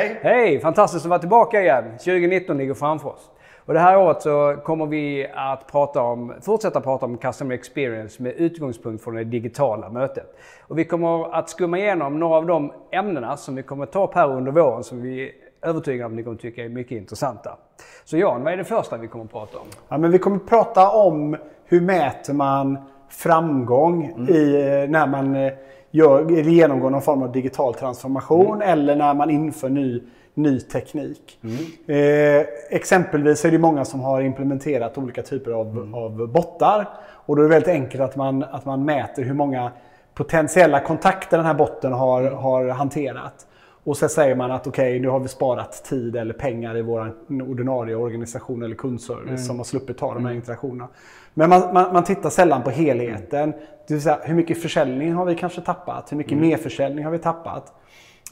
Hej! Hej! Fantastiskt att vara tillbaka igen. 2019 ligger framför oss. Och det här året så kommer vi att prata om, fortsätta prata om Customer Experience med utgångspunkt från det digitala mötet. Och vi kommer att skumma igenom några av de ämnena som vi kommer att ta upp här under våren som vi är övertygade om att ni kommer att tycka är mycket intressanta. Så Jan, vad är det första vi kommer att prata om? Ja, men vi kommer att prata om hur mäter man framgång i, eh, när man eh, gör, genomgår någon form av digital transformation eller när man inför ny, ny teknik. Eh, exempelvis är det många som har implementerat olika typer av, av bottar. Och då är det väldigt enkelt att man, att man mäter hur många potentiella kontakter den här botten har, har hanterat. Och så säger man att okej, nu har vi sparat tid eller pengar i vår ordinarie organisation eller kundservice som har sluppit ta de här interaktionerna. Men man, man, man tittar sällan på helheten. Det vill säga, hur mycket försäljning har vi kanske tappat? Hur mycket merförsäljning har vi tappat?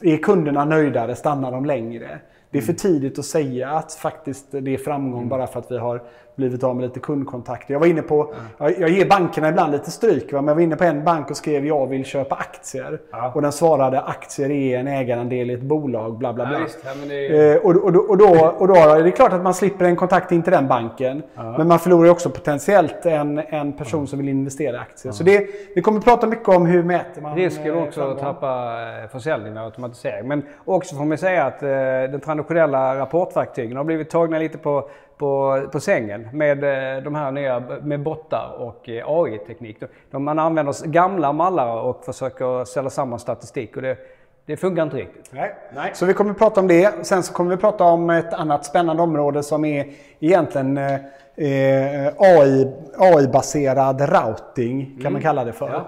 Är kunderna nöjdare? Stannar de längre? Det är för tidigt att säga att faktiskt det är framgång bara för att vi har blivit av med lite kundkontakter. Jag var inne på, jag, jag ger bankerna ibland lite stryk, va? men jag var inne på en bank och skrev jag vill köpa aktier. Ja. Och den svarade aktier är en ägarandel i ett bolag, bla bla bla. Ja. Ja, det Eh, och, och, och, då, och då är det klart att man slipper en kontakt in till den banken. Men man förlorar också potentiellt en, en person som vill investera i aktier. Så det, vi kommer att prata mycket om hur mäter man Risken eh, också att framgång. tappa eh, försäljning med automatisering. Men också får man säga att eh, de traditionella rapportverktygen har blivit tagna lite på, på, på sängen med eh, de här nya med bottar och eh, AI-teknik. Man använder gamla mallar och försöker ställa samman statistik och det, det funkar inte riktigt. Nej. Nej. Så vi kommer att prata om det. Sen så kommer vi att prata om ett annat spännande område som är egentligen eh, eh, AI, AI-baserad routing kan man kalla det för. Eh,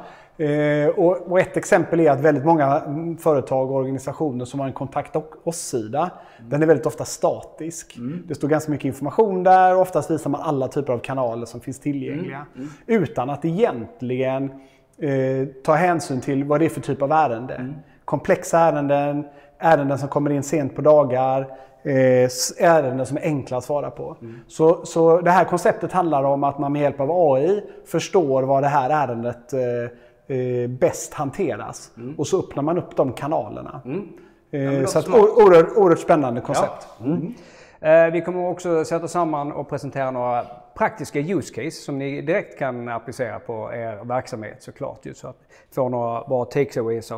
och, och ett exempel är att väldigt många mm, företag och organisationer som har en kontakt oss-sida, den är väldigt ofta statisk. Det står ganska mycket information där och oftast visar man alla typer av kanaler som finns tillgängliga. Utan att egentligen eh, ta hänsyn till vad det är för typ av ärende. Komplexa ärenden, ärenden som kommer in sent på dagar, eh, ärenden som är enkla att svara på. Så, så det här konceptet handlar om att man med hjälp av AI förstår var det här ärendet eh, eh, bäst hanteras. Och så öppnar man upp de kanalerna. Eh, låter så att, oerhört, oerhört spännande koncept. Eh, Vi kommer också sätta samman och presentera några praktiska use case som ni direkt kan applicera på er verksamhet såklart. Ju, så att få några bra takeaways.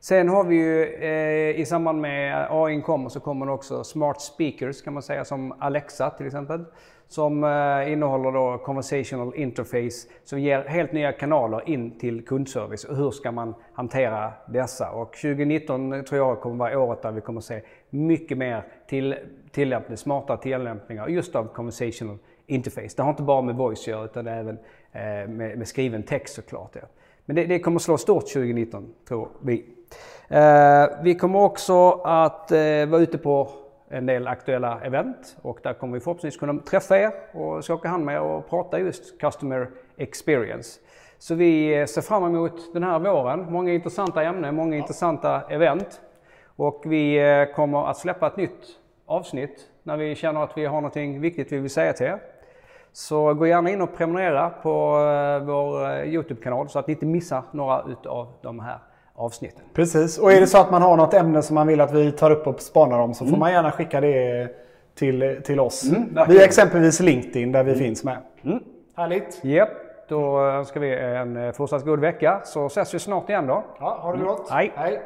Sen har vi ju eh, i samband med AI kommer så kommer det också smart speakers kan man säga som Alexa till exempel. Som eh, innehåller då conversational interface som ger helt nya kanaler in till kundservice. Och hur ska man hantera dessa? Och 2019 tror jag kommer vara året där vi kommer se mycket mer till tillämpning, smarta tillämpningar just av conversational interface. Det har inte bara med voice att göra utan det är även eh, med, med skriven text såklart. Ja. Men det, det kommer slå stort 2019 tror vi. Eh, vi kommer också att eh, vara ute på en del aktuella event och där kommer vi förhoppningsvis kunna träffa er och skaka hand med och prata just Customer Experience. Så vi ser fram emot den här våren. Många intressanta ämnen, många intressanta event. Och vi eh, kommer att släppa ett nytt avsnitt när vi känner att vi har någonting viktigt vi vill säga till er. Så gå gärna in och prenumerera på eh, vår eh, Youtube-kanal så att ni inte missar några utav de här avsnitten. Precis. Och är det så att man har något ämne som man vill att vi tar upp och spanar om så får man gärna skicka det till, till oss. verkligen. Via exempelvis LinkedIn där vi finns med. Härligt. Japp, då önskar vi en eh, fortsatt god vecka så ses vi snart igen då. Ja, har det gott. Hej. Hej.